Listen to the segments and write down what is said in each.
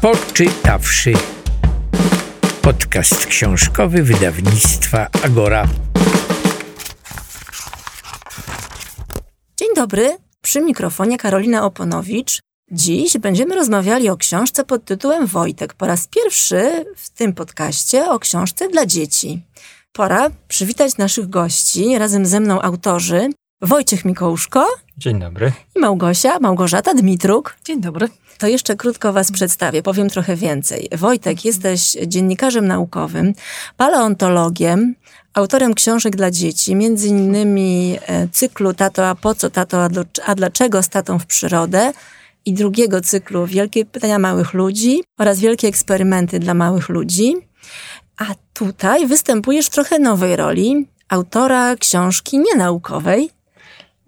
Poczytawszy. Podcast książkowy wydawnictwa Agora. Dzień dobry, przy mikrofonie Karolina Oponowicz. Dziś będziemy rozmawiali o książce pod tytułem Wojtek. Po raz pierwszy w tym podcaście o książce dla dzieci. Pora przywitać naszych gości, razem ze mną autorzy Wojciech Mikołuszko Dzień dobry. i Małgosia, Małgorzata Dmitruk. Dzień dobry. To jeszcze krótko Was przedstawię, powiem trochę więcej. Wojtek, jesteś dziennikarzem naukowym, paleontologiem, autorem książek dla dzieci, między innymi e, cyklu Tato, a po co tato, a dlaczego z tatą w przyrodę i drugiego cyklu Wielkie pytania małych ludzi oraz Wielkie eksperymenty dla małych ludzi. A tutaj występujesz w trochę nowej roli autora książki nienaukowej,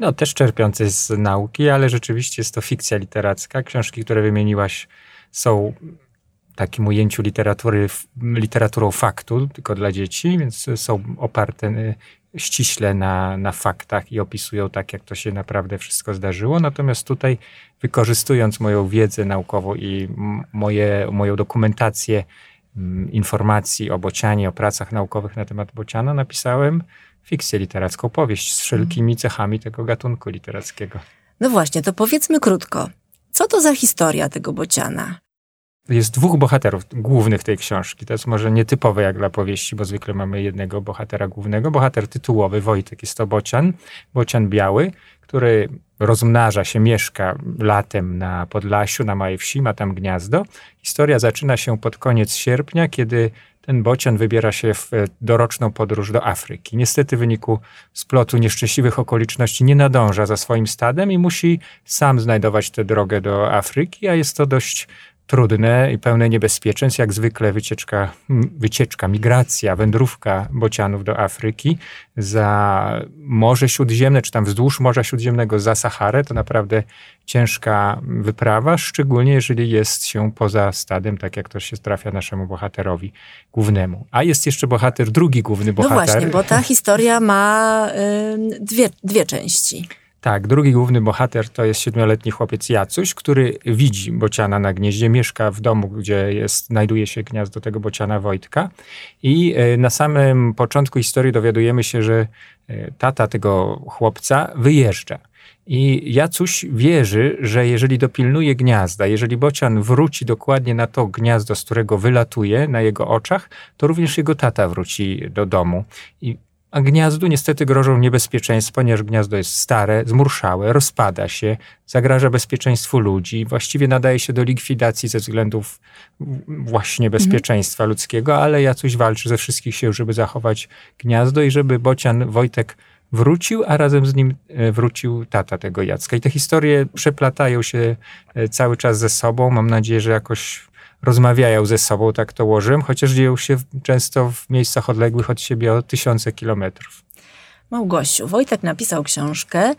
No, też czerpiący z nauki, ale rzeczywiście jest to fikcja literacka. Książki, które wymieniłaś, są w takim ujęciu literatury, literaturą faktu, tylko dla dzieci, więc są oparte y, ściśle na, na faktach i opisują tak, jak to się naprawdę wszystko zdarzyło. Natomiast tutaj, wykorzystując moją wiedzę naukową i moje, moją dokumentację informacji o bocianie, o pracach naukowych na temat bociana, napisałem fikcję literacką, powieść z wszelkimi cechami tego gatunku literackiego. No właśnie, to powiedzmy krótko. Co to za historia tego bociana? Jest dwóch bohaterów głównych tej książki. To jest może nietypowe jak dla powieści, bo zwykle mamy jednego bohatera głównego. Bohater tytułowy, Wojtek, jest to bocian, bocian biały, który rozmnaża się, mieszka latem na Podlasiu, na małej wsi, ma tam gniazdo. Historia zaczyna się pod koniec sierpnia, kiedy ten bocian wybiera się w e, doroczną podróż do Afryki. Niestety w wyniku splotu nieszczęśliwych okoliczności nie nadąża za swoim stadem i musi sam znajdować tę drogę do Afryki, a jest to dość trudne i pełne niebezpieczeństw. Jak zwykle wycieczka, wycieczka, migracja, wędrówka bocianów do Afryki za Morze Śródziemne, czy tam wzdłuż Morza Śródziemnego za Saharę, to naprawdę ciężka wyprawa, szczególnie jeżeli jest się poza stadem, tak jak to się trafia naszemu bohaterowi głównemu. A jest jeszcze bohater, drugi główny bohater. No właśnie, bo ta historia ma y, dwie, dwie części. Tak, drugi główny bohater to jest siedmioletni chłopiec Jacuś, który widzi bociana na gnieździe, mieszka w domu, gdzie jest, znajduje się gniazdo tego bociana Wojtka. I e, na samym początku historii dowiadujemy się, że e, tata tego chłopca wyjeżdża. I Jacuś wierzy, że jeżeli dopilnuje gniazda, jeżeli bocian wróci dokładnie na to gniazdo, z którego wylatuje na jego oczach, to również jego tata wróci do domu. I a gniazdu niestety grożą niebezpieczeństwa, ponieważ gniazdo jest stare, zmurszałe, rozpada się, zagraża bezpieczeństwu ludzi, właściwie nadaje się do likwidacji ze względów właśnie bezpieczeństwa ludzkiego, ale Jacuś walczy ze wszystkich sił, żeby zachować gniazdo i żeby bocian Wojtek wrócił, a razem z nim e, wrócił tata tego Jacka. I te historie przeplatają się e, cały czas ze sobą. Mam nadzieję, że jakoś rozmawiają ze sobą, tak to łożyłem, chociaż dzieją się często w miejscach odległych od siebie o tysiące kilometrów. Małgosiu, Wojtek napisał książkę,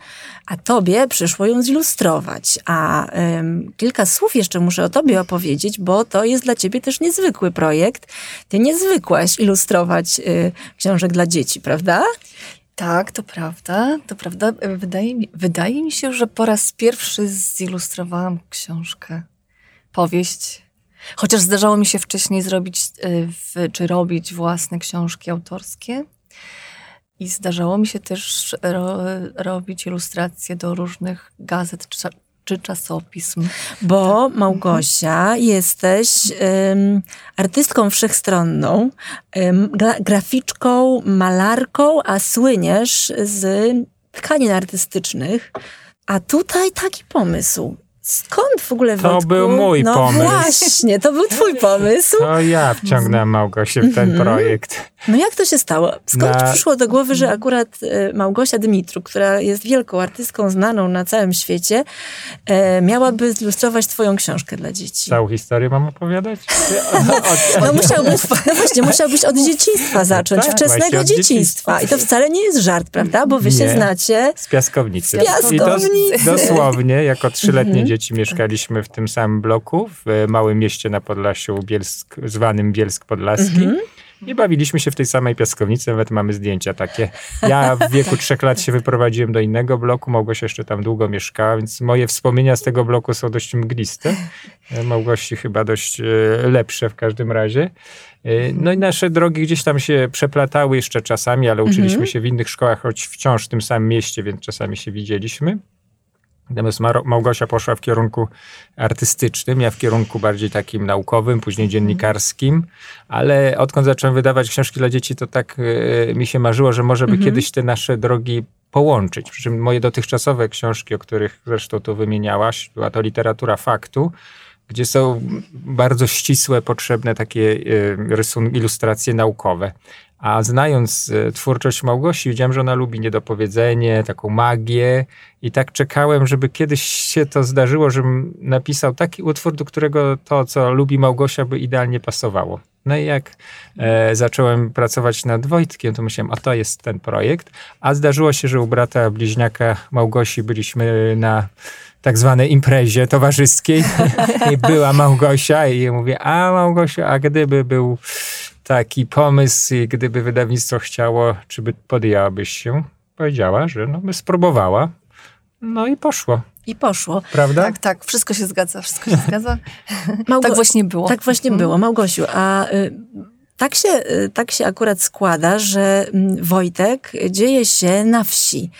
a tobie przyszło ją zilustrować. A ym, kilka słów jeszcze muszę o tobie opowiedzieć, bo to jest dla ciebie też niezwykły projekt. Ty nie zwykłaś ilustrować y, książek dla dzieci, prawda? Tak, to prawda. To prawda. Wydaje mi, wydaje mi się, że po raz pierwszy zilustrowałam książkę, powieść. Chociaż zdarzało mi się wcześniej zrobić, y, w, czy robić własne książki autorskie. I zdarzało mi się też ro, robić ilustracje do różnych gazet czy, czy czasopism. Bo Małgosia, jesteś ym, artystką wszechstronną, ym, gra, graficzką, malarką, a słyniesz z tkanin artystycznych. A tutaj taki pomysł. Skąd w ogóle To Wojtku? był mój no pomysł. właśnie, to był twój pomysł. To ja wciągnąłem Małgosię w ten projekt. No jak to się stało? Skąd Na- przyszło do głowy, że akurat e, Małgosia Dymitru, która jest wielką artystką znaną na całym świecie, e, miałaby zilustrować twoją książkę dla dzieci? Całą historię mam opowiadać? No musiałbyś, no właśnie, musiałbyś od dzieciństwa zacząć, Tak, wczesnego dzieciństwa. I to wcale nie jest żart, prawda? Bo wy się Nie. znacie. Z piaskownicy. Z piaskownicy. I dos- dosłownie, jako trzyletnie Mhm. Dzieci mieszkaliśmy w tym samym bloku, w małym mieście na Podlasiu, Bielsk, zwanym Bielsk Podlaski. Mhm. I bawiliśmy się w tej samej piaskownicy, nawet mamy zdjęcia takie. Ja w wieku trzech lat się wyprowadziłem do innego bloku, Małgosia jeszcze tam długo mieszkała, więc moje wspomnienia z tego bloku są dość mgliste. Małgosi chyba dość e, lepsze w każdym razie. E, no i nasze drogi gdzieś tam się przeplatały jeszcze czasami, ale uczyliśmy mhm. się w innych szkołach, choć wciąż w tym samym mieście, więc czasami się widzieliśmy. Natomiast Małgosia poszła w kierunku artystycznym, ja w kierunku bardziej takim naukowym, później dziennikarskim, ale odkąd zacząłem wydawać książki dla dzieci, to tak y, mi się marzyło, że może by mhm. kiedyś te nasze drogi połączyć. Przy czym moje dotychczasowe książki, o których zresztą tu wymieniałaś, była to literatura faktu, gdzie są bardzo ścisłe, potrzebne takie y, rysun, ilustracje naukowe. A znając e, twórczość Małgosi, wiedziałem, że ona lubi niedopowiedzenie, taką magię i tak czekałem, żeby kiedyś się to zdarzyło, żebym napisał taki utwór, do którego to, co lubi Małgosia, by idealnie pasowało. No i jak e, zacząłem pracować nad Wojtkiem, to myślałem, a to jest ten projekt. A zdarzyło się, że u brata bliźniaka Małgosi byliśmy na tak zwanej imprezie towarzyskiej i była Małgosia i mówię, a Małgosia, a gdyby był taki pomysł, gdyby wydawnictwo chciało, czy by podjęłabyś się? Powiedziała, że no by spróbowała. No i poszło. I poszło. Prawda? Tak, tak, wszystko się zgadza, wszystko się zgadza. Małgo- tak właśnie było. Tak właśnie mhm. było. Małgosiu, a y, tak się, y, tak się akurat składa, że mm, Wojtek dzieje się na wsi.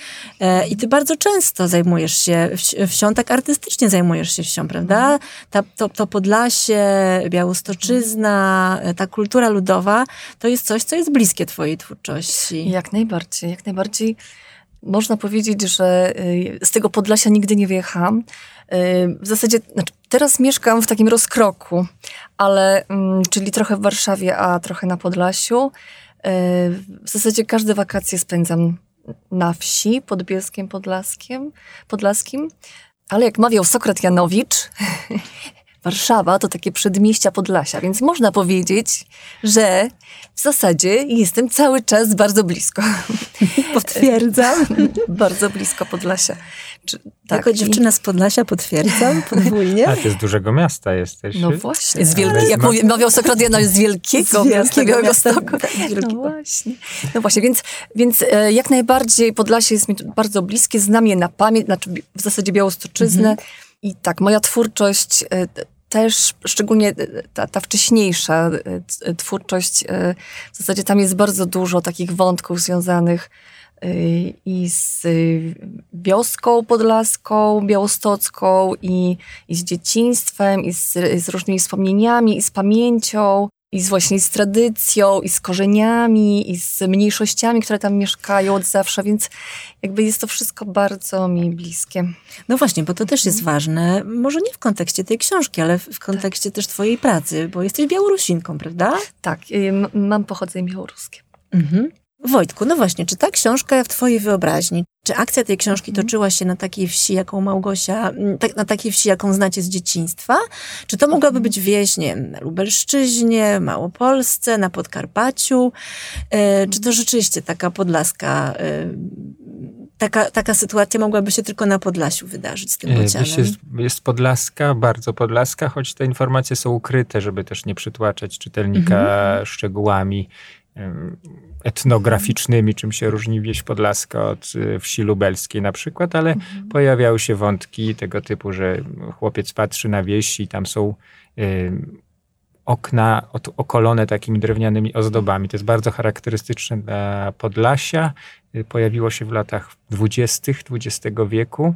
E, I ty bardzo często zajmujesz się wsią, tak artystycznie zajmujesz się wsią, prawda? Ta, to, to Podlasie, Białostoczyzna, e, ta kultura ludowa, to jest coś, co jest bliskie twojej twórczości. Jak najbardziej, jak najbardziej. Można powiedzieć, że y, z tego Podlasia nigdy nie wyjechałam. W zasadzie, znaczy teraz mieszkam w takim rozkroku, ale, czyli trochę w Warszawie, a trochę na Podlasiu. Y, w zasadzie każde wakacje spędzam na wsi pod Bielskiem Podlaskiem, Podlaskim. Ale jak mawiał Sokrat Janowicz, Warszawa to takie przedmieścia Podlasia, więc można powiedzieć, że w zasadzie jestem cały czas bardzo blisko. Potwierdzam. bardzo blisko Podlasia. Czy, tak, jako dziewczyna z Podlasia potwierdzam podwójnie. A ty z dużego miasta jesteś. No właśnie. Z wielki, jak mówi, mawiał Sokratiana, z wielkiego, z miasta Białegostoku. Tak, no właśnie. No właśnie, więc, więc e, jak najbardziej Podlasie jest mi bardzo bliskie, znam je na pamięć, znaczy w zasadzie Białostoczyznę. Mhm. I tak, moja twórczość e, też, szczególnie ta, ta wcześniejsza e, twórczość, w zasadzie tam jest bardzo dużo takich wątków związanych i z wioską podlaską, białostocką, i, i z dzieciństwem, i z, z różnymi wspomnieniami, i z pamięcią i z właśnie z tradycją, i z korzeniami, i z mniejszościami, które tam mieszkają od zawsze, więc jakby jest to wszystko bardzo mi bliskie. No właśnie, bo to też jest mhm. ważne, może nie w kontekście tej książki, ale w kontekście tak. też twojej pracy, bo jesteś Białorusinką, prawda? Tak, y, mam pochodzenie białoruskie. Mhm. Wojtku, no właśnie, czy ta książka w twojej wyobraźni, czy akcja tej książki mhm. toczyła się na takiej wsi, jaką Małgosia, tak, na takiej wsi, jaką znacie z dzieciństwa? Czy to mogłaby być wieś, nie wiem, na Lubelszczyźnie, Małopolsce, na Podkarpaciu? E, czy to rzeczywiście taka podlaska, e, taka, taka sytuacja mogłaby się tylko na Podlasiu wydarzyć z tym e, bocianem? Jest, jest podlaska, bardzo podlaska, choć te informacje są ukryte, żeby też nie przytłaczać czytelnika mhm. szczegółami etnograficznymi, czym się różni wieś podlaska od y, wsi lubelskiej na przykład, ale mhm. pojawiały się wątki tego typu, że chłopiec patrzy na wieś i tam są y, okna okolone takimi drewnianymi ozdobami. To jest bardzo charakterystyczne dla Podlasia. Y, pojawiło się w latach dwudziestych XX wieku.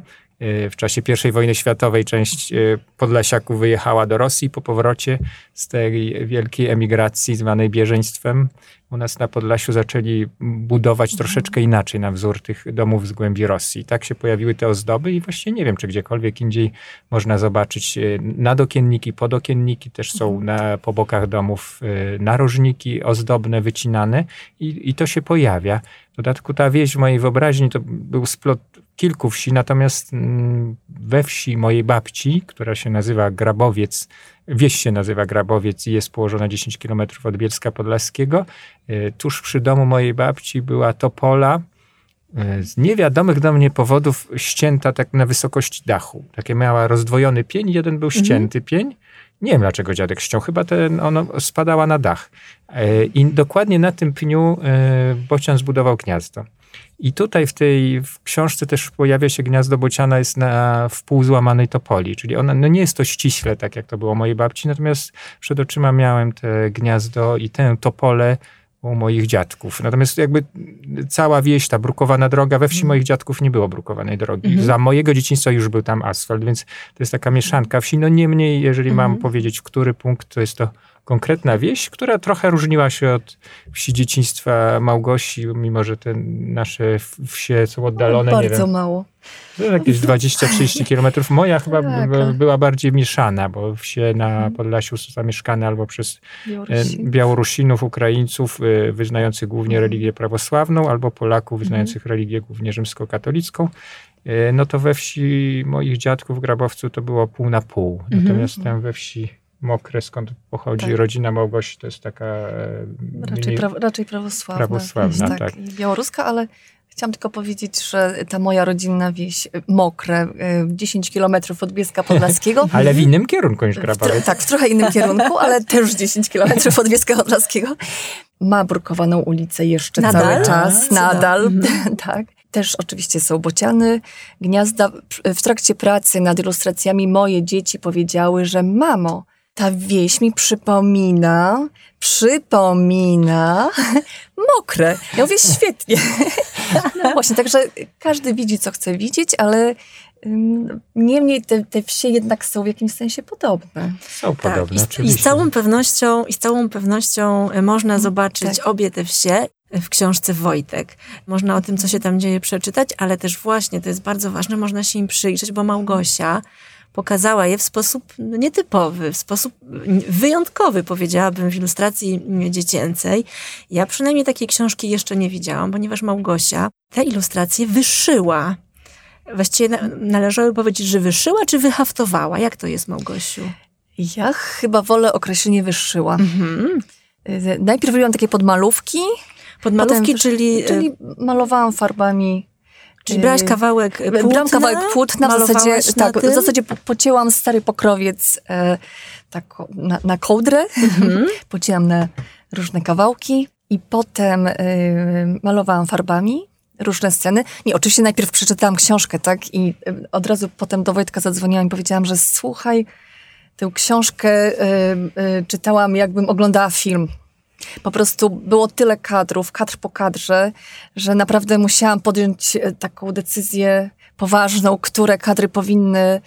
W czasie I wojny światowej część Podlasiaków wyjechała do Rosji po powrocie z tej wielkiej emigracji zwanej bieżeństwem u nas na Podlasiu zaczęli budować troszeczkę inaczej na wzór tych domów z głębi Rosji. Tak się pojawiły te ozdoby i właściwie nie wiem, czy gdziekolwiek indziej można zobaczyć e, nadokienniki, podokienniki, też są mhm. na, po bokach domów e, narożniki ozdobne, wycinane i, i to się pojawia. W dodatku ta wieś w mojej wyobraźni to był splot kilku wsi, natomiast mm, we wsi mojej babci, która się nazywa Grabowiec, wieś się nazywa Grabowiec i jest położona 10 km od Bielska Podlaskiego, e, tuż przy domu mojej babci była topola, e, z niewiadomych do mnie powodów ścięta tak na wysokości dachu. Takie miała rozdwojony pień, jeden był mhm. ścięty pień Nie wiem dlaczego dziadek ściął, chyba ten, ono spadała na dach. E, I dokładnie na tym pniu bocian zbudował gniazdo. I tutaj w tej w książce też pojawia się gniazdo bociana jest na wpół złamanej topoli, czyli ona, no nie jest to ściśle tak jak to było mojej babci, natomiast przed oczyma miałem te gniazdo i tę topolę u moich dziadków. Natomiast jakby cała wieś, ta brukowana droga, we wsi moich dziadków nie było brukowanej drogi. Mhm. Za mojego dzieciństwa już był tam asfalt, więc to jest taka mieszanka wsi. No niemniej, jeżeli mam Mhm. powiedzieć, w który punkt, to jest to konkretna wieś, która trochę różniła się od wsi dzieciństwa Małgosi, mimo że te nasze wsie są oddalone, nie Bardzo wiem, mało. jakieś 20-30 kilometrów. Moja chyba Tak, była bardziej mieszana, bo wsie na Podlasiu są zamieszkane albo przez e, Białorusi. Białorusinów, Ukraińców e, wyznających głównie Mhm. religię prawosławną, albo Polaków wyznających religię głównie rzymskokatolicką. E, No to we wsi moich dziadków w Grabowcu to było pół na pół. Mhm. Natomiast tam we wsi Mokre, skąd pochodzi Tak. rodzina Małgosi, to jest taka e, Raczej, pra, raczej prawosławna. Prawosławna, tak. I białoruska, ale chciałam tylko powiedzieć, że ta moja rodzinna wieś, y, Mokre, y, 10 kilometrów od Bieska Podlaskiego. Ale w innym kierunku niż W tro- Grabowiec. tak, w trochę innym kierunku, ale też 10 kilometrów od Bieska Podlaskiego. Ma brukowaną ulicę jeszcze Nadal? cały A, czas. cudownie. Nadal, Mhm. tak. Też oczywiście są bociany, gniazda. W trakcie pracy nad ilustracjami moje dzieci powiedziały, że mamo, ta wieś mi przypomina, przypomina mokre. Ja mówię, świetnie. No właśnie, także każdy widzi, co chce widzieć, ale niemniej te, te wsie jednak są w jakimś sensie podobne. Są Tak, podobne, i, z, i oczywiście. z całą pewnością, i z całą pewnością e, można zobaczyć tak. obie te wsie w książce Wojtek. Można o tym, co się tam dzieje, przeczytać, ale też właśnie, to jest bardzo ważne, można się im przyjrzeć, bo Małgosia pokazała je w sposób nietypowy, w sposób wyjątkowy, powiedziałabym, w ilustracji dziecięcej. Ja przynajmniej takiej książki jeszcze nie widziałam, ponieważ Małgosia te ilustracje wyszyła. Właściwie na, należałoby powiedzieć, że wyszyła czy wyhaftowała? Jak to jest, Małgosiu? Ja chyba wolę określenie wyszyła. Mhm. Najpierw robiłam takie podmalówki, Podmalówki, Potem- czyli, czyli malowałam farbami. Czyli brałaś kawałek płótna, Brałam kawałek płótna, w zasadzie, tak, tym? w zasadzie po- pocięłam stary pokrowiec e, tak, na, na kołdrę, Mhm. pocięłam na różne kawałki i potem e, malowałam farbami różne sceny. Nie, oczywiście najpierw przeczytałam książkę, tak, i e, od razu potem do Wojtka zadzwoniłam i powiedziałam, że słuchaj, tę książkę e, e, czytałam jakbym oglądała film. Po prostu było tyle kadrów, kadr po kadrze, że naprawdę musiałam podjąć e, taką decyzję poważną, które kadry powinny,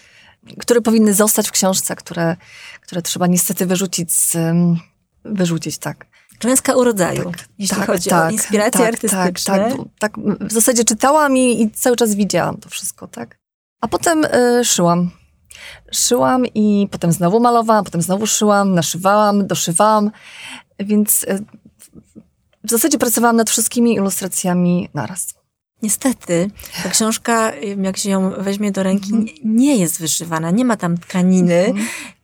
które powinny zostać w książce, które, które trzeba niestety wyrzucić z, wyrzucić, tak. Klęska urodzaju, jeśli tak, chodzi tak, o inspiracje tak, artystyczne. Tak, tak, tak, w zasadzie czytałam i, i cały czas widziałam to wszystko, tak. A potem y, szyłam. Szyłam i potem znowu malowałam, potem znowu szyłam, naszywałam, doszywałam, więc y, w zasadzie pracowałam nad wszystkimi ilustracjami naraz. Niestety, ta książka, jak się ją weźmie do ręki, Mhm. nie- nie jest wyszywana, nie ma tam tkaniny,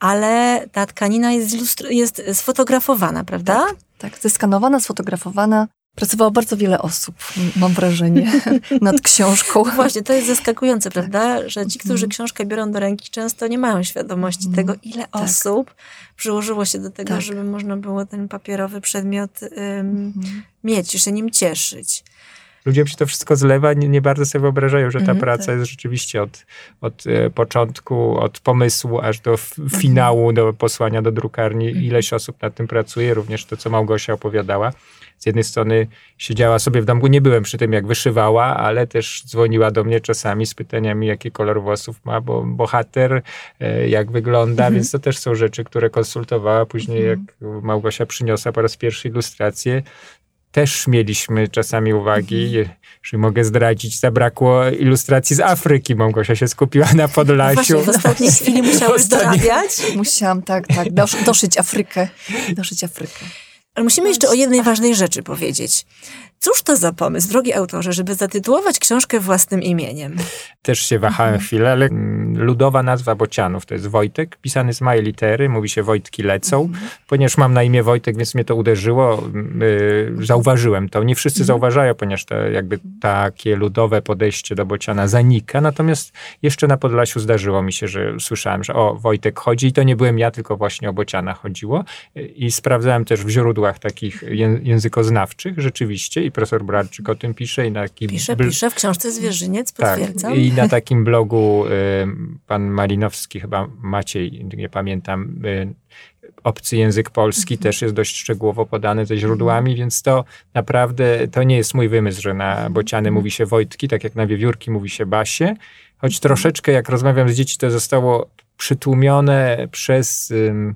ale ta tkanina jest, jest sfotografowana, prawda? Tak, zeskanowana, sfotografowana. Pracowało bardzo wiele osób, mam wrażenie, nad książką. Właśnie, to jest zaskakujące, prawda? Że ci, którzy Mhm. książkę biorą do ręki, często nie mają świadomości Mhm. tego, ile osób przyłożyło się do tego, Tak. żeby można było ten papierowy przedmiot ym, Mhm. mieć i się nim cieszyć. ludziom się to wszystko zlewa, nie, nie bardzo sobie wyobrażają, że ta Mhm, praca tak. jest rzeczywiście od, od e, początku, od pomysłu aż do f- finału, do posłania do drukarni. Ileś osób nad tym pracuje, również to, co Małgosia opowiadała. Z jednej strony siedziała sobie w domku, nie byłem przy tym, jak wyszywała, ale też dzwoniła do mnie czasami z pytaniami, jaki kolor włosów ma, bo bohater, e, jak wygląda, Mhm. więc to też są rzeczy, które konsultowała. Później, Mhm. jak Małgosia przyniosła po raz pierwszy ilustrację, też mieliśmy czasami uwagi, Mhm. że mogę zdradzić, zabrakło ilustracji z Afryki. Małgosia się skupiła na No Podlasiu. właśnie, w ostatniej chwili musiałeś Ostatni- dorabiać. Musiałam, tak, tak, dosz, doszyć Afrykę. Doszyć Afrykę. Ale musimy jeszcze o jednej ważnej rzeczy powiedzieć. Cóż to za pomysł, drogi autorze, żeby zatytułować książkę własnym imieniem? Też się wahałem Mhm. chwilę, ale mm, ludowa nazwa bocianów to jest Wojtek, pisany z małej litery, mówi się Wojtki lecą. Mhm. Ponieważ mam na imię Wojtek, więc mnie to uderzyło, y, zauważyłem to. Nie wszyscy Mhm. zauważają, ponieważ to jakby takie ludowe podejście do bociana zanika. Natomiast jeszcze na Podlasiu zdarzyło mi się, że słyszałem, że o, Wojtek chodzi i to nie byłem ja, tylko właśnie o bociana chodziło. I sprawdzałem też w źródłach takich ję- językoznawczych rzeczywiście i profesor Bradczyk o tym pisze i na takim Pisze, bl- pisze w książce Zwierzyniec, tak, potwierdzam. i na takim blogu y, pan Malinowski, chyba Maciej, nie pamiętam, y, obcy język polski Mhm. też jest dość szczegółowo podany ze źródłami, więc to naprawdę, to nie jest mój wymysł, że Mhm. na bociany mówi się Wojtki, tak jak na wiewiórki mówi się Basie, choć Mhm. troszeczkę jak rozmawiam z dzieci, to zostało przytłumione przez... ym,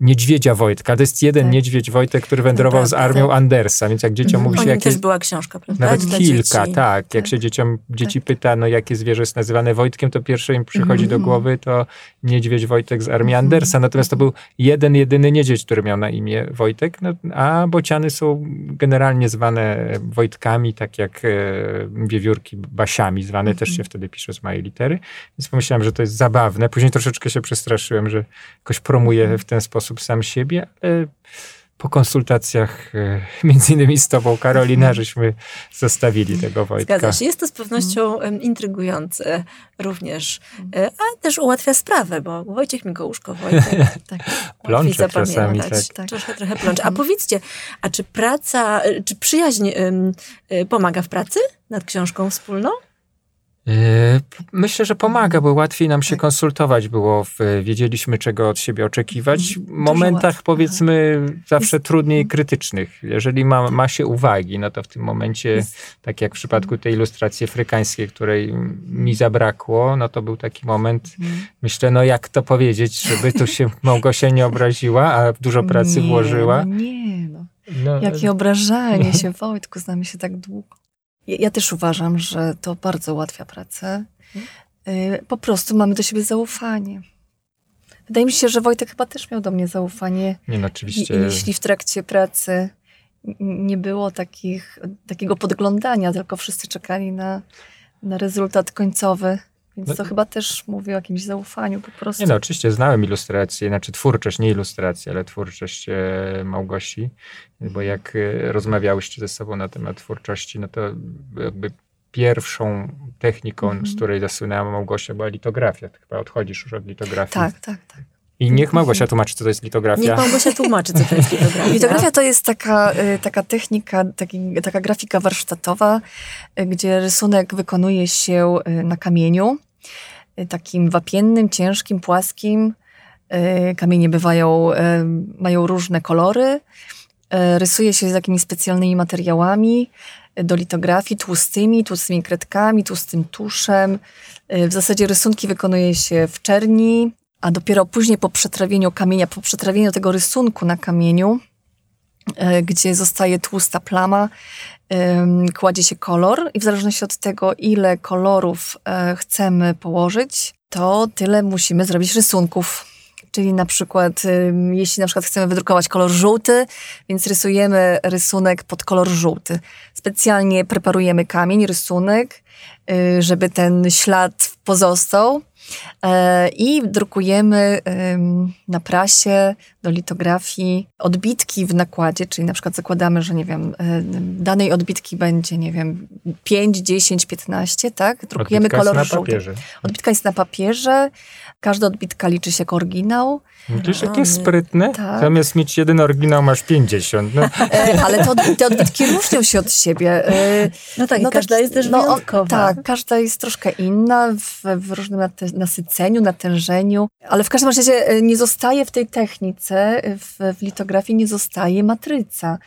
Niedźwiedzia Wojtka. To jest jeden Tak. niedźwiedź Wojtek, który wędrował z armią tak. Andersa, więc jak dzieciom Mhm. mówi się jakie też była książka, prawda? nawet Dla kilka, dzieci. tak. Jak Tak. się dzieciom, dzieci pyta, no jakie zwierzę jest nazywane Wojtkiem, to pierwsze im przychodzi do Mhm. głowy to niedźwiedź Wojtek z armii Andersa. Natomiast to był jeden, jedyny niedźwiedź, który miał na imię Wojtek, no, a bociany są generalnie zwane Wojtkami, tak jak e, wiewiórki Basiami, zwane Mhm. też się wtedy pisze z małej litery. Więc pomyślałem, że to jest zabawne. Później troszeczkę się przestraszyłem, że jakoś promuję Mhm. w ten sposób sam siebie, ale po konsultacjach e, między innymi z tobą, Karolina, żeśmy zostawili tego Wojtka. Zgadza się. Jest to z pewnością em, intrygujące również, e, a też ułatwia sprawę, bo Wojciech Mikołuszko, Wojtek, Tak. Plączek czasami, zapamiętać. tak. Troszkę, trochę plącze. A powiedzcie, a czy praca, e, czy przyjaźń pomaga w pracy nad książką wspólną? E, Myślę, że pomaga, bo łatwiej nam się konsultować było. Wiedzieliśmy, czego od siebie oczekiwać. W momentach, łatwiej. powiedzmy, zawsze trudniej krytycznych. Jeżeli ma, ma się uwagi, no to w tym momencie, tak jak w przypadku tej ilustracji afrykańskiej, której mi zabrakło, no to był taki moment, myślę, no jak to powiedzieć, żeby tu się Małgosia nie obraziła, a dużo pracy włożyła. No nie, no. No, Jakie obrażanie się, Wojtku, znamy się tak długo. Ja, ja też uważam, że to bardzo ułatwia pracę. Y, Po prostu mamy do siebie zaufanie. Wydaje mi się, że Wojtek chyba też miał do mnie zaufanie. nie, no oczywiście. jeśli w trakcie pracy nie było takich, takiego podglądania, tylko wszyscy czekali na, na rezultat końcowy. Więc No- to chyba też mówi o jakimś zaufaniu po prostu. Nie no, oczywiście znałem ilustrację, znaczy twórczość, nie ilustrację, ale twórczość e, Małgosi, bo jak e, rozmawiałyście ze sobą na temat twórczości, no to jakby pierwszą techniką, Mhm. z której zasłynęła Małgosia, była litografia. Ty chyba odchodzisz już od litografii. Tak, tak, tak. I niech Małgosia tłumaczy, co to jest litografia. Niech Małgosia tłumaczy, co to jest litografia. Litografia to jest taka, y, taka technika, taki, taka grafika warsztatowa, y, gdzie rysunek wykonuje się y, na kamieniu, takim wapiennym, ciężkim, płaskim. Kamienie bywają, mają różne kolory. Rysuje się z jakimiś specjalnymi materiałami do litografii, tłustymi, tłustymi kredkami, tłustym tuszem. W zasadzie rysunki wykonuje się w czerni, a dopiero później po przetrawieniu kamienia, po przetrawieniu tego rysunku na kamieniu, e, gdzie zostaje tłusta plama, kładzie się kolor i w zależności od tego, ile kolorów e, chcemy położyć, to tyle musimy zrobić rysunków. Czyli na przykład, jeśli na przykład chcemy wydrukować kolor żółty, więc rysujemy rysunek pod kolor żółty. Specjalnie preparujemy kamień, rysunek, y, żeby ten ślad pozostał. E, I drukujemy na prasie do litografii odbitki w nakładzie, czyli na przykład zakładamy, że nie wiem, y, danej odbitki będzie, nie wiem, 5, 10, 15, tak? Drukujemy Odbitka jest kolor na żółty. papierze. Odbitka jest na papierze, każda odbitka liczy się jako oryginał, Widzisz, jakie nie. sprytne? Tak. Zamiast mieć jeden oryginał, masz 50. No, e, ale to, te odbitki różnią się od siebie. E, No tak, no każda jest też no, wyjątkowa. Tak, każda jest troszkę inna w, w różnym nasyceniu, natężeniu, ale w każdym razie e, nie zostaje w tej technice, w, w litografii nie zostaje matryca.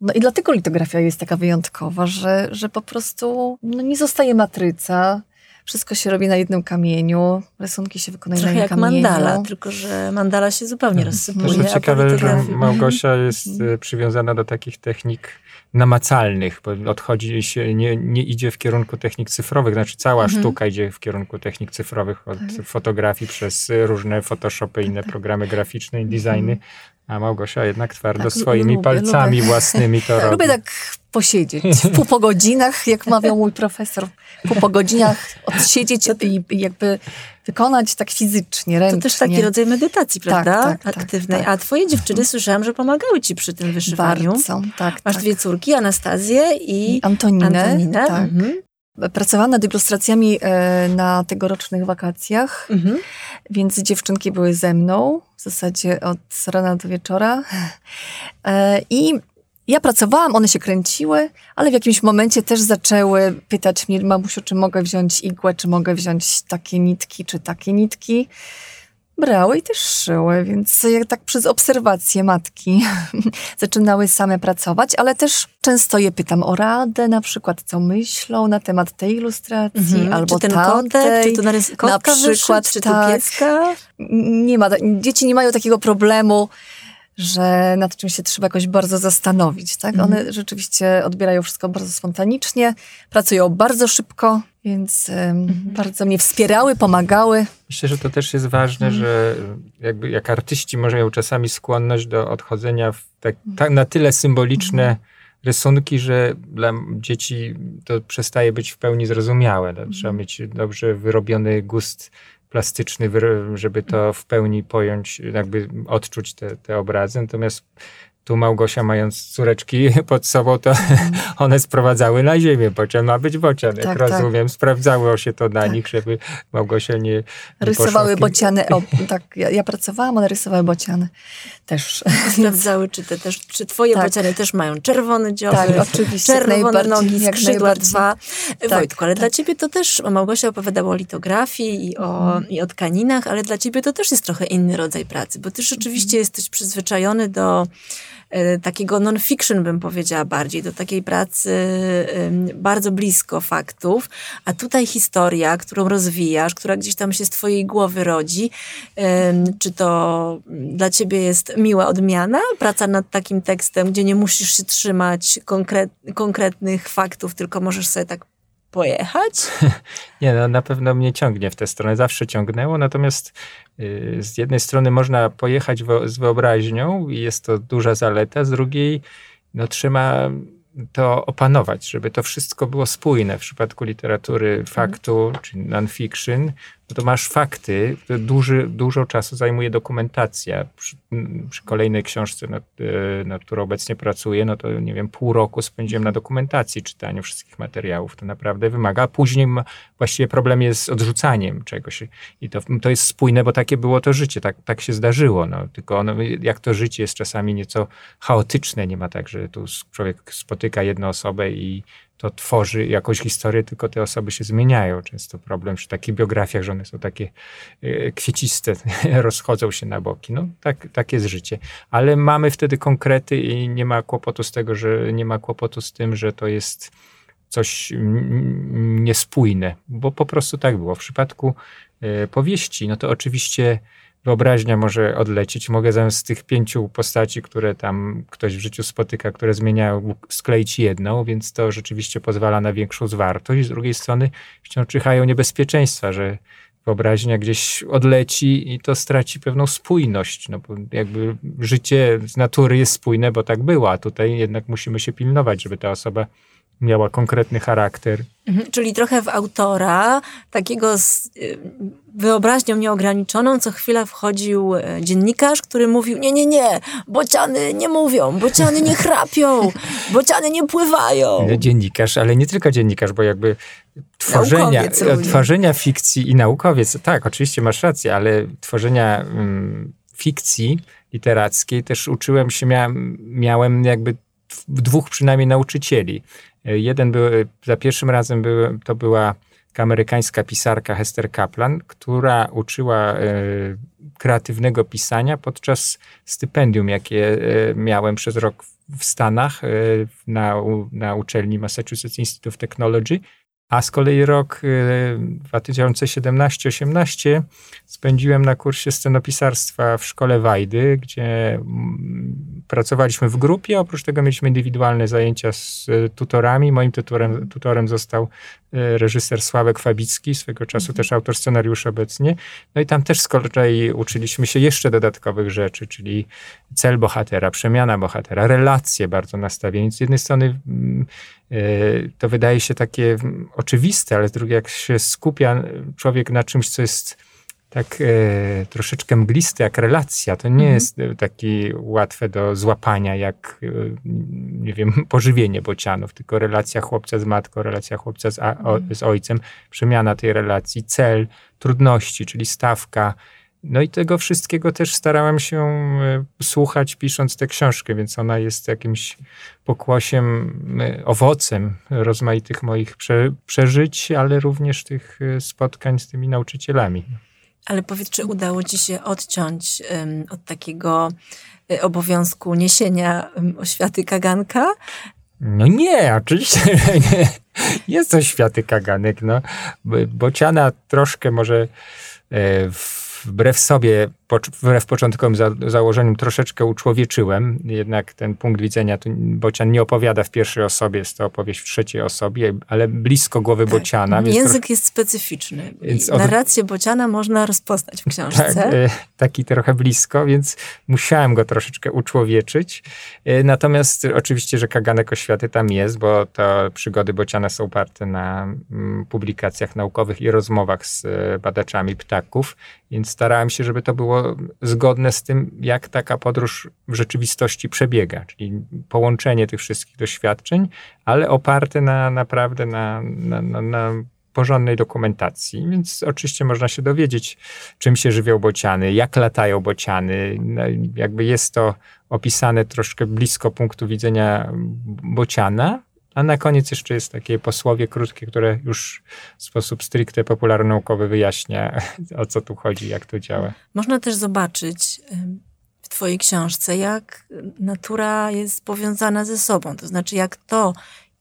No i dlatego litografia jest taka wyjątkowa, że, że po prostu no, nie zostaje matryca, wszystko się robi na jednym kamieniu, rysunki się wykonuje Trochę na jak jednym kamieniu. mandala, tylko że mandala się zupełnie rozsypuje. Zresztą a po ciekawe, że Małgosia jest e, przywiązana do takich technik namacalnych, bo odchodzi się, nie, nie idzie w kierunku technik cyfrowych, znaczy cała Mhm. sztuka idzie w kierunku technik cyfrowych, od Tak. fotografii przez różne Photoshopy, inne programy graficzne i designy, A Małgosia jednak twardo Tak, swoimi lubię, palcami lubię. własnymi to robi. Lubię tak posiedzieć pół po godzinach, jak mawiał mój profesor, pół po godzinach odsiedzieć i i jakby wykonać tak fizycznie, To ręcznie. też taki rodzaj medytacji, Tak, prawda? tak, tak, Aktywnej. tak. A twoje dziewczyny słyszałam, że pomagały ci przy tym wyszywaniu. Bardzo, tak, Masz tak. dwie córki, Anastazję i, I Antoninę. Antoninę. Tak. Mhm. Pracowałam nad ilustracjami e, na tegorocznych wakacjach, Mhm. więc dziewczynki były ze mną w zasadzie od rana do wieczora. E, I ja pracowałam, one się kręciły, ale w jakimś momencie też zaczęły pytać mnie, mamusiu, czy mogę wziąć igłę, czy mogę wziąć takie nitki, czy takie nitki. Brały i też szyły, więc jak tak przez obserwację matki zaczynały same pracować, ale też często je pytam o radę, na przykład co myślą na temat tej ilustracji Mhm. albo czy ten tamtej. kotek, czy narys- kotka na przykład, wyszyć, czy tak. tu pieska? Nie ma, dzieci nie mają takiego problemu, że nad czym się trzeba jakoś bardzo zastanowić. Tak? Mhm. One rzeczywiście odbierają wszystko bardzo spontanicznie, pracują bardzo szybko, więc Mhm. bardzo mnie wspierały, pomagały. Myślę, że to też jest ważne, Mhm. że jakby jak artyści mają czasami skłonność do odchodzenia w tak, tak na tyle symboliczne Mhm. rysunki, że dla dzieci to przestaje być w pełni zrozumiałe. No, Mhm. Trzeba mieć dobrze wyrobiony gust plastyczny, żeby to w pełni pojąć, jakby odczuć te, te obrazy. Natomiast tu Małgosia, mając córeczki pod sobą, to one sprowadzały na ziemię, bocian ma być bocian, jak. Tak, tak. rozumiem. Sprawdzało się to na nich, żeby Małgosia nie, nie Rysowały bociany. O, tak, ja, ja pracowałam, one rysowały bociany też. Sprawdzały, czy, te też, czy twoje Tak. bociany też mają czerwony dzioby, Tak, oczywiście, czerwone nogi, jak skrzydła dwa. Tak, Wojtku, ale tak. dla ciebie to też, Małgosia opowiadała o litografii i o, Mhm. i o tkaninach, ale dla ciebie to też jest trochę inny rodzaj pracy, bo ty rzeczywiście jesteś przyzwyczajony do takiego non-fiction, bym powiedziała bardziej, do takiej pracy bardzo blisko faktów, a tutaj historia, którą rozwijasz, która gdzieś tam się z twojej głowy rodzi, czy to dla ciebie jest miła odmiana, praca nad takim tekstem, gdzie nie musisz się trzymać konkret, konkretnych faktów, tylko możesz sobie tak pojechać? Nie, no, na pewno mnie ciągnie w tę stronę, zawsze ciągnęło, natomiast z jednej strony można pojechać z wyobraźnią i jest to duża zaleta, z drugiej no, trzeba to opanować, żeby to wszystko było spójne. W przypadku literatury faktu, czy non-fiction, to masz fakty, duży, dużo czasu zajmuje dokumentacja. Przy, przy kolejnej książce, nad, e, nad którą obecnie pracuję, no to nie wiem, pół roku spędziłem na dokumentacji, czytaniu wszystkich materiałów. To naprawdę wymaga. Później właściwie problem jest z odrzucaniem czegoś. I to, to jest spójne, bo takie było to życie, tak, tak się zdarzyło. No. Tylko ono, jak to życie jest czasami nieco chaotyczne, nie ma tak, że tu człowiek spotyka jedną osobę i to tworzy jakąś historię, tylko te osoby się zmieniają. Często problem przy takich biografiach, że one są takie e, kwieciste, rozchodzą się na boki. No, tak, tak jest życie. Ale mamy wtedy konkrety i nie ma kłopotu z tego, że nie ma kłopotu z tym, że to jest coś niespójne, bo po prostu tak było. W przypadku e, powieści, no to oczywiście wyobraźnia może odlecieć. Mogę zamiast tych pięciu postaci, które tam ktoś w życiu spotyka, które zmieniają, skleić jedną, więc to rzeczywiście pozwala na większą zwartość. Z drugiej strony wciąż czyhają niebezpieczeństwa, że wyobraźnia gdzieś odleci i to straci pewną spójność, no bo jakby życie z natury jest spójne, bo tak było, a tutaj jednak musimy się pilnować, żeby ta osoba miała konkretny charakter. Mhm, Czyli trochę w autora, takiego z y, wyobraźnią nieograniczoną, co chwila wchodził e, dziennikarz, który mówił, nie, nie, nie, bociany nie mówią, bociany nie chrapią, bociany nie pływają. Dziennikarz, ale nie tylko dziennikarz, bo jakby tworzenia, tworzenia fikcji i naukowiec, tak, oczywiście masz rację, ale tworzenia mm, fikcji literackiej też uczyłem się, miałem, miałem jakby dwóch przynajmniej nauczycieli. Jeden był, za pierwszym razem był, to była amerykańska pisarka Hester Kaplan, która uczyła e, kreatywnego pisania podczas stypendium, jakie e, miałem przez rok w Stanach e, na, na uczelni Massachusetts Institute of Technology. A z kolei rok e, 2017-18 spędziłem na kursie scenopisarstwa w szkole Wajdy, gdzie mm, pracowaliśmy w grupie, oprócz tego mieliśmy indywidualne zajęcia z e, tutorami. Moim tutorem, tutorem został e, reżyser Sławek Fabicki, swego czasu mhm. też autor scenariuszy obecnie. No i tam też z kolei uczyliśmy się jeszcze dodatkowych rzeczy, czyli cel bohatera, przemiana bohatera, relacje bardzo nastawienie. Z jednej strony mm, to wydaje się takie mm, oczywiste, ale z drugiej jak się skupia człowiek na czymś, co jest tak e, troszeczkę mglisty jak relacja. To nie mhm. jest taki łatwe do złapania jak, e, nie wiem, pożywienie bocianów, tylko relacja chłopca z matką, relacja chłopca z, a, o, mhm. z ojcem, przemiana tej relacji, cel, trudności, czyli stawka. No i tego wszystkiego też starałem się e, słuchać, pisząc tę książkę, więc ona jest jakimś pokłosiem, e, owocem rozmaitych moich prze, przeżyć, ale również tych spotkań z tymi nauczycielami. Ale powiedz, czy udało ci się odciąć um, od takiego obowiązku niesienia um, oświaty kaganka? No nie, oczywiście nie. Jest to światy kaganek. No. Bociana troszkę może e, w wbrew sobie, wbrew początkowym za, założeniom troszeczkę uczłowieczyłem. Jednak ten punkt widzenia, tu Bocian nie opowiada w pierwszej osobie, jest to opowieść w trzeciej osobie, ale blisko głowy tak, Bociana. Język jest specyficzny. Więc od... Narrację Bociana można rozpoznać w książce. Tak, e, taki trochę blisko, więc musiałem go troszeczkę uczłowieczyć. E, natomiast oczywiście, że kaganek oświaty tam jest, bo to przygody Bociana są oparte na mm, publikacjach naukowych i rozmowach z e, badaczami ptaków, więc starałem się, żeby to było zgodne z tym, jak taka podróż w rzeczywistości przebiega, czyli połączenie tych wszystkich doświadczeń, ale oparte na naprawdę na, na, na, na porządnej dokumentacji. Więc oczywiście można się dowiedzieć, czym się żywią bociany, jak latają bociany. No, jakby jest to opisane troszkę blisko punktu widzenia bociana, a na koniec jeszcze jest takie posłowie krótkie, które już w sposób stricte popularnaukowy wyjaśnia, o co tu chodzi, jak to działa. Można też zobaczyć w Twojej książce, jak natura jest powiązana ze sobą. To znaczy, jak to,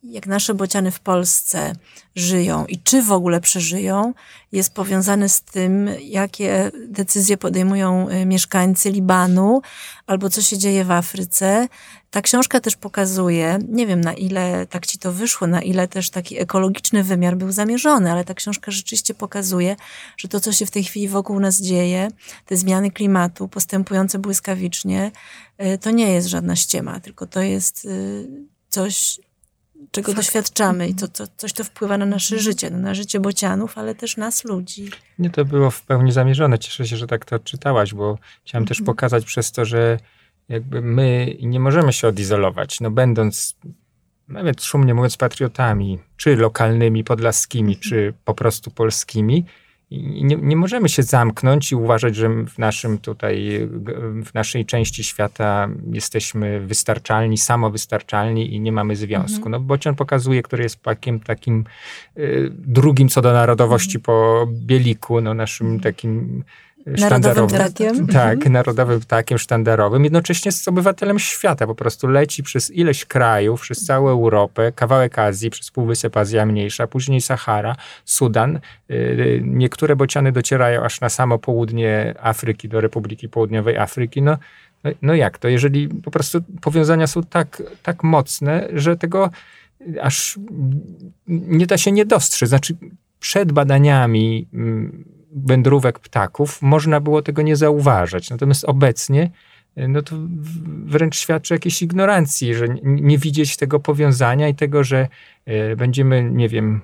jak nasze bociany w Polsce żyją i czy w ogóle przeżyją, jest powiązane z tym, jakie decyzje podejmują y, mieszkańcy Libanu albo co się dzieje w Afryce. Ta książka też pokazuje, nie wiem na ile tak ci to wyszło, na ile też taki ekologiczny wymiar był zamierzony, ale ta książka rzeczywiście pokazuje, że to, co się w tej chwili wokół nas dzieje, te zmiany klimatu postępujące błyskawicznie, y, to nie jest żadna ściema, tylko to jest y, coś, czego Fakt. doświadczamy i to, to, coś, to wpływa na nasze życie, na życie bocianów, ale też nas, ludzi. Nie, to było w pełni zamierzone. Cieszę się, że tak to czytałaś, bo chciałem też mhm. pokazać przez to, że jakby my nie możemy się odizolować, no będąc nawet szumnie mówiąc patriotami, czy lokalnymi, podlaskimi, czy po prostu polskimi, nie, nie możemy się zamknąć i uważać, że w naszym tutaj, w naszej części świata jesteśmy wystarczalni, samowystarczalni i nie mamy związku. Mhm. No Bocian pokazuje, który jest takim, takim y, drugim co do narodowości mhm. po Bieliku, no naszym mhm. takim Narodowym ptakiem. Tak, mhm. narodowym ptakiem sztandarowym. Jednocześnie jest obywatelem świata. Po prostu leci przez ileś krajów, przez całą Europę, kawałek Azji, przez Półwysep Azja Mniejsza, później Sahara, Sudan. Y, niektóre bociany docierają aż na samo południe Afryki, do Republiki Południowej Afryki. No, no, no jak to? Jeżeli po prostu powiązania są tak, tak mocne, że tego aż nie da się nie dostrzec. Znaczy przed badaniami mm, wędrówek ptaków, można było tego nie zauważać. Natomiast obecnie e, no to wręcz świadczy jakiejś ignorancji, że nie widzieć tego powiązania i tego, że e, będziemy, nie wiem,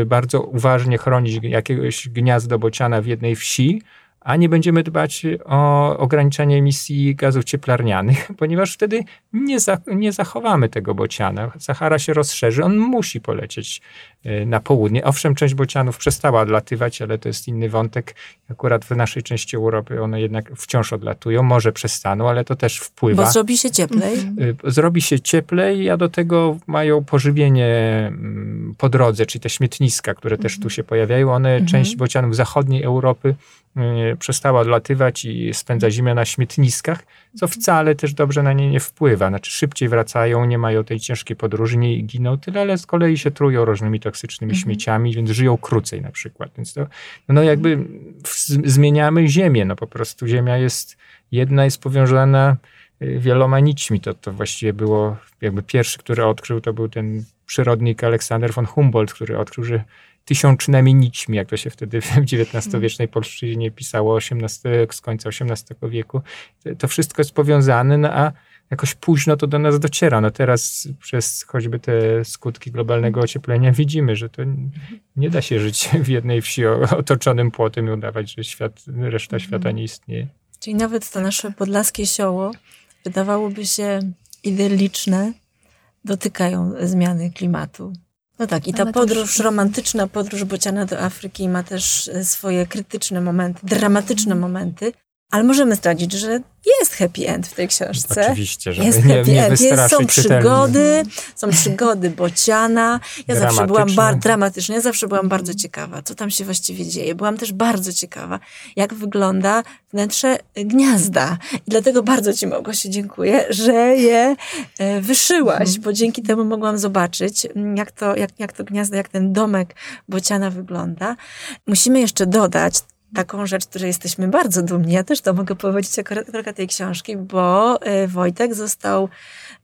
e, bardzo uważnie chronić jakiegoś gniazdo bociana w jednej wsi, a nie będziemy dbać o ograniczenie emisji gazów cieplarnianych, ponieważ wtedy nie, za, nie zachowamy tego bociana. Sahara się rozszerzy, on musi polecieć e, na południe. Owszem, część bocianów przestała odlatywać, ale to jest inny wątek. Akurat w naszej części Europy one jednak wciąż odlatują, może przestaną, ale to też wpływa. Bo zrobi się cieplej. E, zrobi się cieplej, a do tego mają pożywienie mm, po drodze, czyli te śmietniska, które też tu mhm. się pojawiają. One, mhm. część bocianów zachodniej Europy przestała odlatywać i spędza zimę na śmietniskach, co wcale też dobrze na nie nie wpływa. Znaczy szybciej wracają, nie mają tej ciężkiej podróży, nie giną tyle, ale z kolei się trują różnymi toksycznymi mhm. śmieciami, więc żyją krócej na przykład. Więc to, no jakby zmieniamy ziemię, no po prostu ziemia jest, jedna jest powiązana y, wieloma nićmi. To, to właściwie było, jakby pierwszy, który odkrył, to był ten przyrodnik Aleksander von Humboldt, który odkrył, że tysiącznymi nićmi, jak to się wtedy w XIX-wiecznej polszczyźnie pisało 18, z końca XVIII wieku. To wszystko jest powiązane, no a jakoś późno to do nas dociera. No teraz przez choćby te skutki globalnego ocieplenia widzimy, że to nie da się żyć w jednej wsi otoczonym płotem i udawać, że świat, reszta świata mhm. nie istnieje. Czyli nawet to nasze podlaskie sioło wydawałoby się idylliczne, dotykają zmiany klimatu. No tak, i ta podróż, romantyczna podróż Bociana do Afryki ma też swoje krytyczne momenty, dramatyczne momenty, ale możemy zdradzić, że jest happy end w tej książce. Oczywiście, że jest nie, happy nie end. Jest, są przygody, są przygody Bociana. Ja zawsze byłam bardzo dramatycznie, ja zawsze byłam bardzo ciekawa, co tam się właściwie dzieje. Byłam też bardzo ciekawa, jak wygląda wnętrze gniazda. I dlatego bardzo Ci, Małgosiu, dziękuję, że je e, wyszyłaś, mhm. bo dzięki temu mogłam zobaczyć, jak to, jak, jak to gniazdo, jak ten domek Bociana wygląda. Musimy jeszcze dodać, taką rzecz, której jesteśmy bardzo dumni. Ja też to mogę powiedzieć jako redaktorka tej książki, bo e, Wojtek został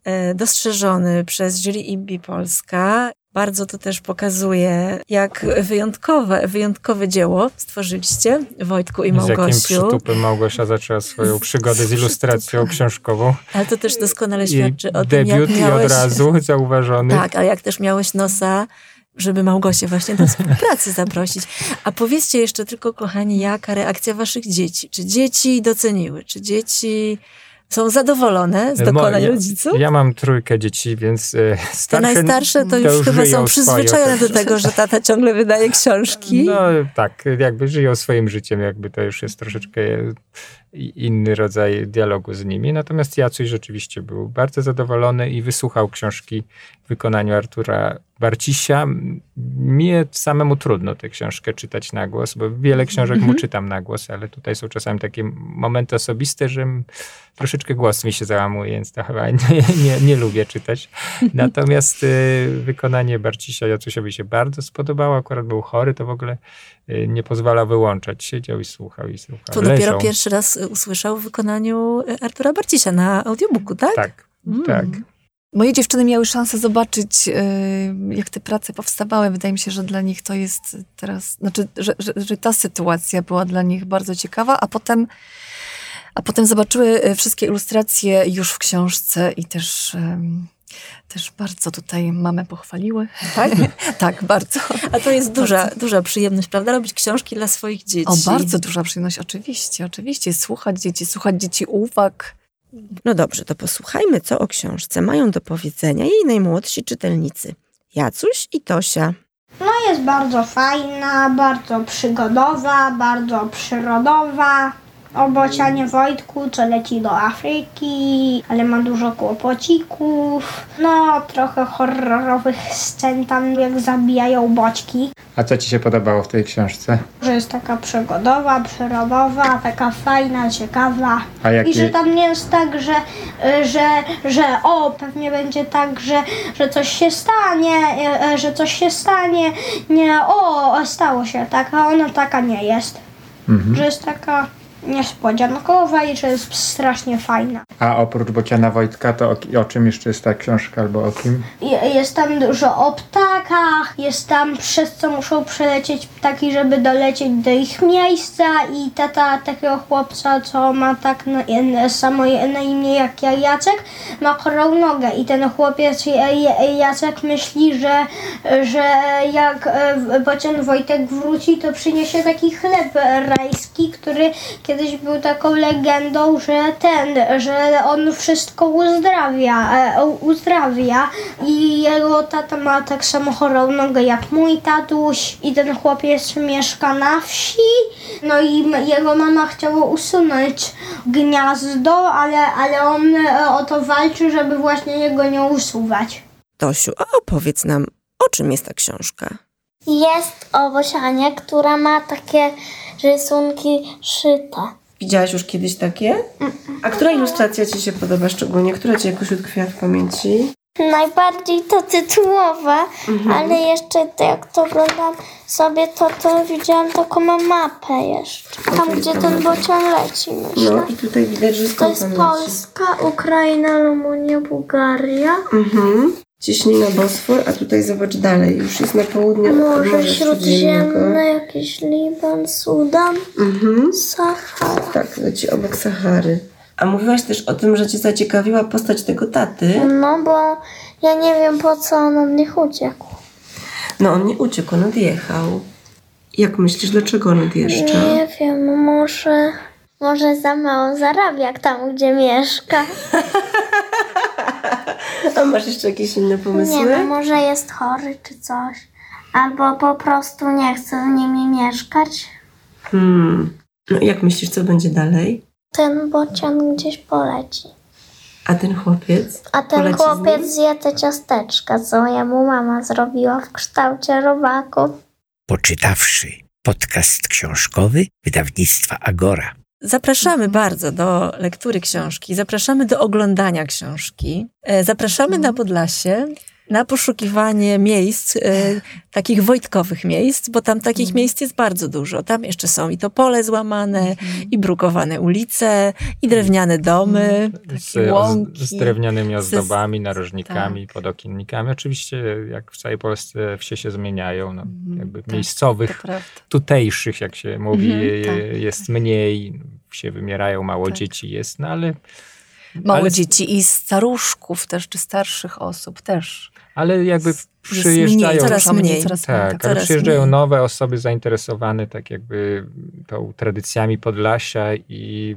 e, dostrzeżony przez jury IBI Polska. Bardzo to też pokazuje, jak wyjątkowe, wyjątkowe dzieło stworzyliście, Wojtku i Małgosiu. Z jakim przytupem Małgosia zaczęła swoją przygodę z ilustracją książkową. Ale to też doskonale świadczy o tym, jak miałeś... i od razu zauważony. Tak, ale jak też miałeś nosa żeby Małgosię właśnie do współpracy zaprosić. A powiedzcie jeszcze tylko, kochani, jaka reakcja waszych dzieci? Czy dzieci doceniły? Czy dzieci są zadowolone z dokonań rodziców? Ja mam trójkę dzieci, więc e, starsze... Te najstarsze to już, to już chyba są przyzwyczajone swoje. do tego, że tata ciągle wydaje książki. No tak, jakby żyją swoim życiem, jakby to już jest troszeczkę inny rodzaj dialogu z nimi. Natomiast Jacuś rzeczywiście był bardzo zadowolony i wysłuchał książki w wykonaniu Artura Barcisia. Mnie samemu trudno tę książkę czytać na głos, bo wiele książek mu mhm. czytam na głos, ale tutaj są czasami takie momenty osobiste, że troszeczkę głos mi się załamuje, więc to chyba nie, nie, nie lubię czytać. Natomiast y, wykonanie Barcisia Jacusiowi się bardzo spodobało. Akurat był chory, to w ogóle nie pozwala wyłączać. Siedział i słuchał i słuchał. To Leżał. dopiero pierwszy raz usłyszał w wykonaniu Artura Barcisia na audiobooku, tak? Tak, mm. tak. Moje dziewczyny miały szansę zobaczyć, y, jak te prace powstawały. Wydaje mi się, że dla nich to jest teraz, znaczy, że, że, że ta sytuacja była dla nich bardzo ciekawa, a potem, a potem zobaczyły y, wszystkie ilustracje już w książce i też. Też bardzo tutaj mamę pochwaliły. Tak? tak, bardzo. A to jest duża, bardzo. duża przyjemność, prawda? Robić książki dla swoich dzieci. O, bardzo duża przyjemność, oczywiście, oczywiście. Słuchać dzieci, słuchać dzieci uwag, no dobrze, to posłuchajmy, co o książce mają do powiedzenia jej najmłodsi czytelnicy. Jacuś i Tosia. No jest bardzo fajna, bardzo przygodowa, bardzo przyrodowa o Bocianie Wojtku, co leci do Afryki, ale ma dużo kłopocików. No, trochę horrorowych scen tam, jak zabijają boćki. A co ci się podobało w tej książce? Że jest taka przygodowa, przyrodowa, taka fajna, ciekawa. A I że tam nie jest tak, że, że, że o, pewnie będzie tak, że, że coś się stanie, e, że coś się stanie. Nie, o, stało się tak, a ona taka nie jest. Mhm. Że jest taka niespodziankowa i że jest strasznie fajna. A oprócz Bociana Wojtka, to o, o, czym jeszcze jest ta książka albo o kim? Jest tam dużo o ptakach, jest tam przez co muszą przelecieć ptaki, żeby dolecieć do ich miejsca i tata takiego chłopca, co ma tak na, samo na imię jak ja, Jacek, ma chorą nogę i ten chłopiec Jacek myśli, że, że jak e, Bocian Wojtek wróci, to przyniesie taki chleb rajski, który kiedyś był taką legendą, że ten, że on wszystko uzdrawia, e, uzdrawia i jego tata ma tak samo chorą nogę jak mój tatuś i ten chłopiec mieszka na wsi, no i jego mama chciała usunąć gniazdo, ale, ale on e, o to walczy, żeby właśnie jego nie usuwać. Tosiu, a opowiedz nam, o czym jest ta książka? Jest o Bosianie, która ma takie rysunki szyte. Widziałaś już kiedyś takie? A która ilustracja Ci się podoba szczególnie? Która Ci jakoś utkwiła w pamięci? Najbardziej to tytułowe, ale jeszcze jak to oglądam sobie, to, to widziałam taką mapę jeszcze. Tam, gdzie ten bocian leci, myślę. No i tutaj widać, że To jest on leci. Polska, Ukraina, Rumunia, Bułgaria. Mhm. Ciśnina Bosfor, a tutaj zobacz dalej. Już jest na południu Morze Śródziemne, jakiś Liban, Sudan, Mhm. Sahara. Tak, leci obok Sahary. A mówiłaś też o tym, że cię zaciekawiła postać tego taty. No bo ja nie wiem po co on od nich uciekł. No on nie uciekł, on odjechał. Jak myślisz, dlaczego on odjeżdża? Nie wiem, może... Może za mało zarabia tam, gdzie mieszka. A masz jeszcze jakieś inne pomysły? Nie no, może jest chory czy coś. Albo po prostu nie chce z nimi mieszkać. Hmm. No i jak myślisz, co będzie dalej? Ten bocian gdzieś poleci. A ten chłopiec? A ten chłopiec zje te ciasteczka, co jemu mama zrobiła w kształcie robaku. Poczytawszy podcast książkowy wydawnictwa Agora. Zapraszamy bardzo do lektury książki, zapraszamy do oglądania książki, e, zapraszamy na Podlasie na poszukiwanie miejsc, e, takich wojtkowych miejsc, bo tam takich miejsc jest bardzo dużo. Tam jeszcze są i topole złamane, i brukowane ulice, i drewniane domy, z, takie łąki. z drewnianymi z- ozdobami, narożnikami, podokiennikami. Oczywiście, jak w całej Polsce wsie się zmieniają, no, jakby tak, miejscowych, To tutejszych, jak się mówi, Mhm, tak. jest mniej, wsie wymierają, mało Tak. dzieci jest, no ale, Mało Ale- dzieci i staruszków też, czy starszych osób też. Ale jakby przyjeżdżają... mniej, coraz mniej. coraz mniej. Tak, ale coraz przyjeżdżają mniej. nowe osoby zainteresowane tak jakby tą tradycjami Podlasia i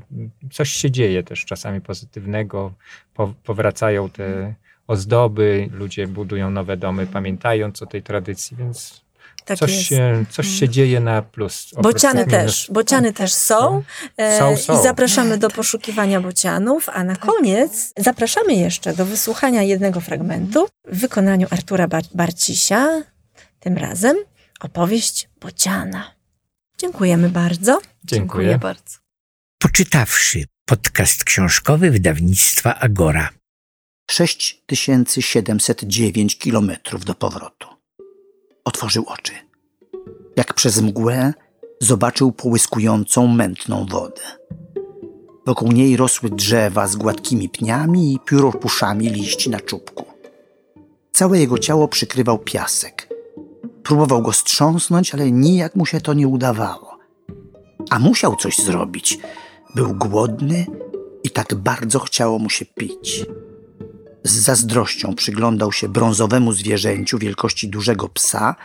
coś się dzieje też czasami pozytywnego. Po, powracają te ozdoby, ludzie budują nowe domy, pamiętając o tej tradycji, więc Tak coś, jest. się, coś się dzieje na plus. Bociany też, minus. bociany też są. E, Są, są. I zapraszamy do poszukiwania bocianów, a na koniec zapraszamy jeszcze do wysłuchania jednego fragmentu w wykonaniu Artura Bar- Barcisia, tym razem opowieść bociana. Dziękujemy bardzo. Dziękuję. bardzo. Poczytawszy podcast książkowy wydawnictwa Agora. 6709 kilometrów do powrotu. Otworzył oczy. Jak przez mgłę zobaczył połyskującą mętną wodę. Wokół niej rosły drzewa z gładkimi pniami i pióropuszami liści na czubku. Całe jego ciało przykrywał piasek. Próbował go strząsnąć, ale nijak mu się to nie udawało. A musiał coś zrobić. Był głodny i tak bardzo chciało mu się pić. Z zazdrością przyglądał się brązowemu zwierzęciu wielkości dużego psa,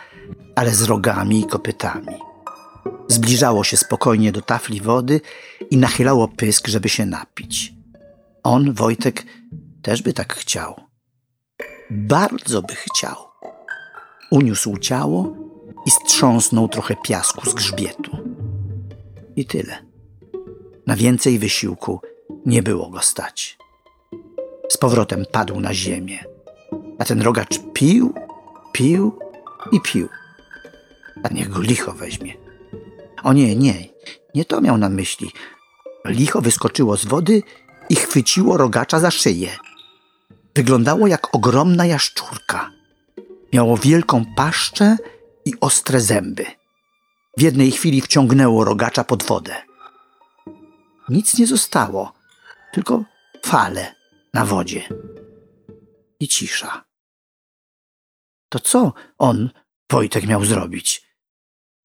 ale z rogami i kopytami. Zbliżało się spokojnie do tafli wody i nachylało pysk, żeby się napić. On, Wojtek, też by tak chciał. Bardzo by chciał. Uniósł ciało i strząsnął trochę piasku z grzbietu. I tyle. Na więcej wysiłku nie było go stać. Z powrotem padł na ziemię, a ten rogacz pił, pił i pił. A niech go licho weźmie. O nie, nie, nie to miał na myśli. Licho wyskoczyło z wody i chwyciło rogacza za szyję. Wyglądało jak ogromna jaszczurka. Miało wielką paszczę i ostre zęby. W jednej chwili wciągnęło rogacza pod wodę. Nic nie zostało, tylko fale na wodzie. I cisza. To co on, Wojtek, miał zrobić?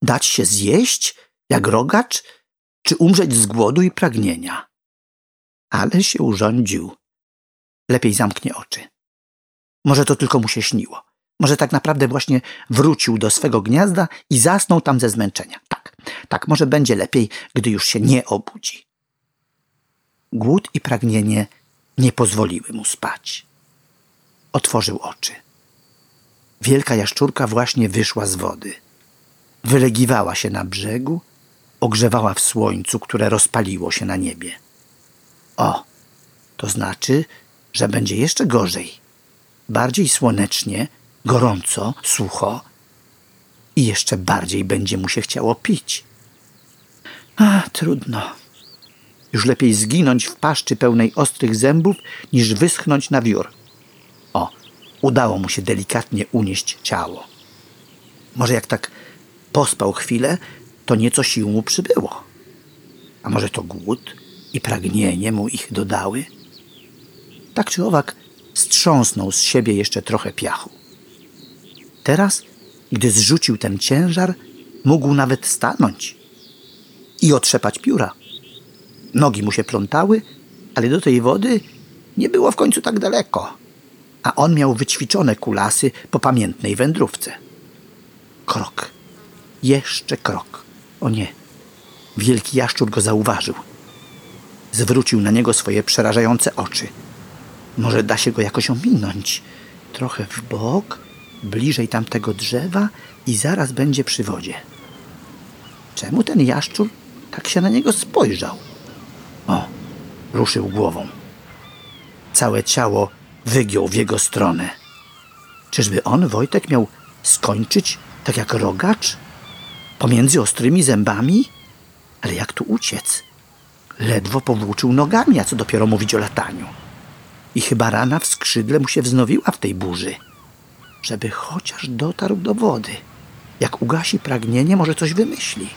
Dać się zjeść, jak rogacz, czy umrzeć z głodu i pragnienia? Ale się urządził. Lepiej zamknie oczy. Może to tylko mu się śniło. Może tak naprawdę właśnie wrócił do swego gniazda i zasnął tam ze zmęczenia. Tak, tak, może będzie lepiej, gdy już się nie obudzi. Głód i pragnienie nie pozwoliły mu spać. Otworzył oczy. Wielka jaszczurka właśnie wyszła z wody. Wylegiwała się na brzegu, ogrzewała w słońcu, które rozpaliło się na niebie. O, to znaczy, że będzie jeszcze gorzej. Bardziej słonecznie, gorąco, sucho i jeszcze bardziej będzie mu się chciało pić. A, trudno. Już lepiej zginąć w paszczy pełnej ostrych zębów, niż wyschnąć na wiór. O, Udało mu się delikatnie unieść ciało. Może jak tak pospał chwilę, to nieco sił mu przybyło. A może to głód i pragnienie mu ich dodały? Tak czy owak, strząsnął z siebie jeszcze trochę piachu. Teraz, gdy zrzucił ten ciężar, mógł nawet stanąć i otrzepać pióra. Nogi mu się plątały, ale do tej wody nie było w końcu tak daleko, a on miał wyćwiczone kulasy po pamiętnej wędrówce. Krok. Jeszcze krok. O nie. Wielki jaszczur go zauważył. Zwrócił na niego swoje przerażające oczy. Może da się go jakoś ominąć. Trochę w bok, bliżej tamtego drzewa i zaraz będzie przy wodzie. Czemu ten jaszczur tak się na niego spojrzał? O, ruszył głową. Całe ciało wygiął w jego stronę. Czyżby on, Wojtek, miał skończyć tak jak rogacz? Pomiędzy ostrymi zębami? Ale jak tu uciec? Ledwo powłóczył nogami, a co dopiero mówić o lataniu. I chyba rana w skrzydle mu się wznowiła w tej burzy. Żeby chociaż dotarł do wody. Jak ugasi pragnienie, może coś wymyśli.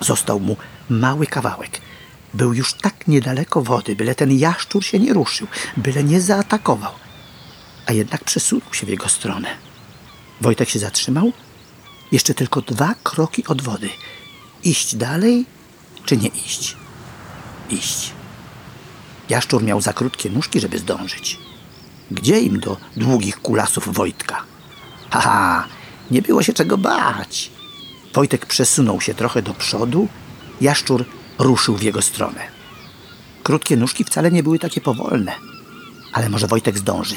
Został mu mały kawałek. Był już tak niedaleko wody, byle ten jaszczur się nie ruszył, byle nie zaatakował. A jednak przesunął się w jego stronę. Wojtek się zatrzymał. Jeszcze tylko dwa kroki od wody. Iść dalej, czy nie iść? Iść. Jaszczur miał za krótkie nóżki, żeby zdążyć. Gdzie im do długich kulasów Wojtka? Haha, nie było się czego bać. Wojtek przesunął się trochę do przodu, jaszczur ruszył w jego stronę. Krótkie nóżki wcale nie były takie powolne, ale może Wojtek zdąży.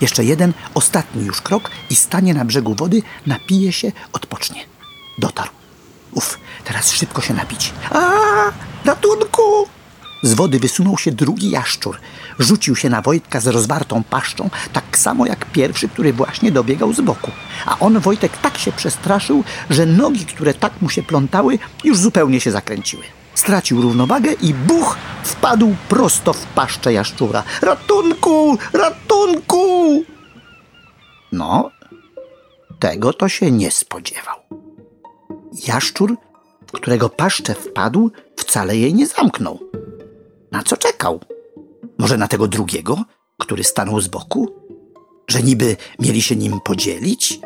Jeszcze jeden, ostatni już krok i stanie na brzegu wody, napije się, odpocznie. Dotarł. Uf, teraz szybko się napić. A, ratunku! Z wody wysunął się drugi jaszczur. Rzucił się na Wojtka z rozwartą paszczą, tak samo jak pierwszy, który właśnie dobiegał z boku. A on, Wojtek, tak się przestraszył, że nogi, które tak mu się plątały, już zupełnie się zakręciły. Stracił równowagę i buch wpadł prosto w paszczę jaszczura. Ratunku! Ratunku! No, tego to się nie spodziewał. Jaszczur, w którego paszczę wpadł, wcale jej nie zamknął. Na co czekał? Może na tego drugiego, który stanął z boku? Że niby mieli się nim podzielić?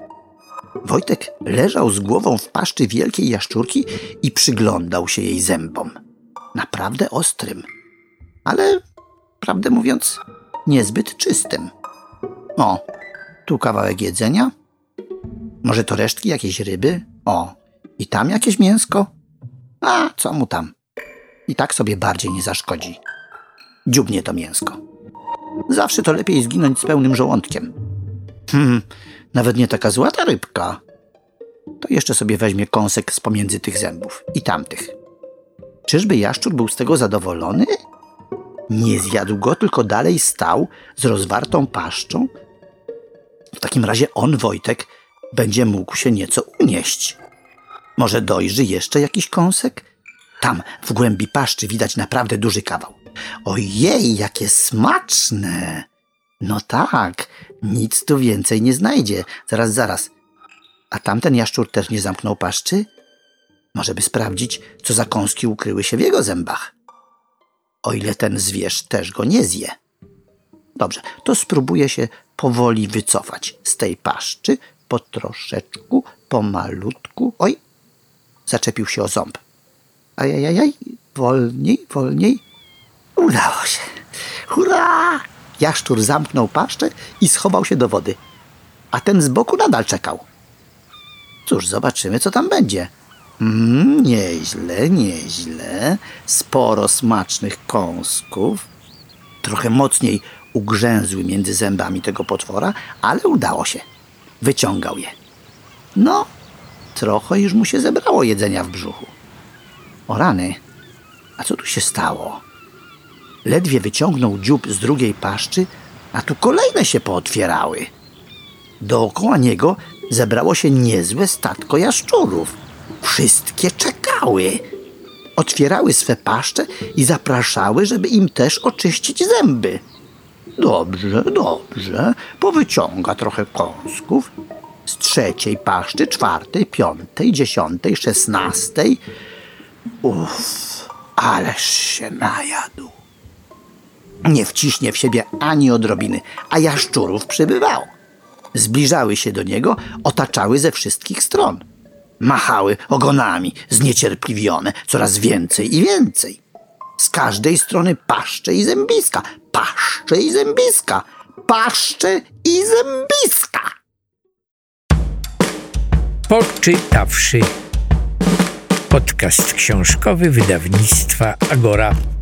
Wojtek leżał z głową w paszczy wielkiej jaszczurki i przyglądał się jej zębom. Naprawdę ostrym, ale, prawdę mówiąc, niezbyt czystym. O, tu kawałek jedzenia. Może to resztki jakiejś ryby? O, i tam jakieś mięsko? A, co mu tam? I tak sobie bardziej nie zaszkodzi. Dziubnie to mięsko. Zawsze to lepiej zginąć z pełnym żołądkiem. Hmm, nawet nie taka złata rybka. To jeszcze sobie weźmie kąsek z pomiędzy tych zębów i tamtych. Czyżby jaszczur był z tego zadowolony? Nie zjadł go, tylko dalej stał z rozwartą paszczą? W takim razie on, Wojtek, będzie mógł się nieco unieść. Może dojrzy jeszcze jakiś kąsek? Tam, w głębi paszczy, widać naprawdę duży kawał. Ojej, jakie smaczne! No tak, nic tu więcej nie znajdzie. Zaraz, zaraz. A tamten jaszczur też nie zamknął paszczy? Może by sprawdzić, co za kąski ukryły się w jego zębach. O ile ten zwierz też go nie zje. Dobrze, to spróbuję się powoli wycofać z tej paszczy, po troszeczku, pomalutku. Oj, zaczepił się o ząb. Ajajajaj, wolniej, wolniej. Udało się. Hurra! Jaszczur zamknął paszczę i schował się do wody. A ten z boku nadal czekał. Cóż, zobaczymy, co tam będzie. Mm, nieźle, nieźle. Sporo smacznych kąsków. Trochę mocniej ugrzęzły między zębami tego potwora, ale udało się. Wyciągał je. No, trochę już mu się zebrało jedzenia w brzuchu. O rany, a co tu się stało? Ledwie wyciągnął dziób z drugiej paszczy, a tu kolejne się pootwierały. Dookoła niego zebrało się niezłe statko jaszczurów. Wszystkie czekały. Otwierały swe paszcze i zapraszały, żeby im też oczyścić zęby. Dobrze, dobrze. Powyciąga trochę kąsków. Z trzeciej paszczy, czwartej, piątej, dziesiątej, szesnastej. Uff, ależ się najadł. Nie wciśnie w siebie ani odrobiny, a jaszczurów przybywało. Zbliżały się do niego, otaczały ze wszystkich stron. Machały ogonami, zniecierpliwione, coraz więcej i więcej. Z każdej strony paszcze i zębiska, paszcze i zębiska, paszcze i zębiska. Poczytawszy. Podcast książkowy wydawnictwa Agora.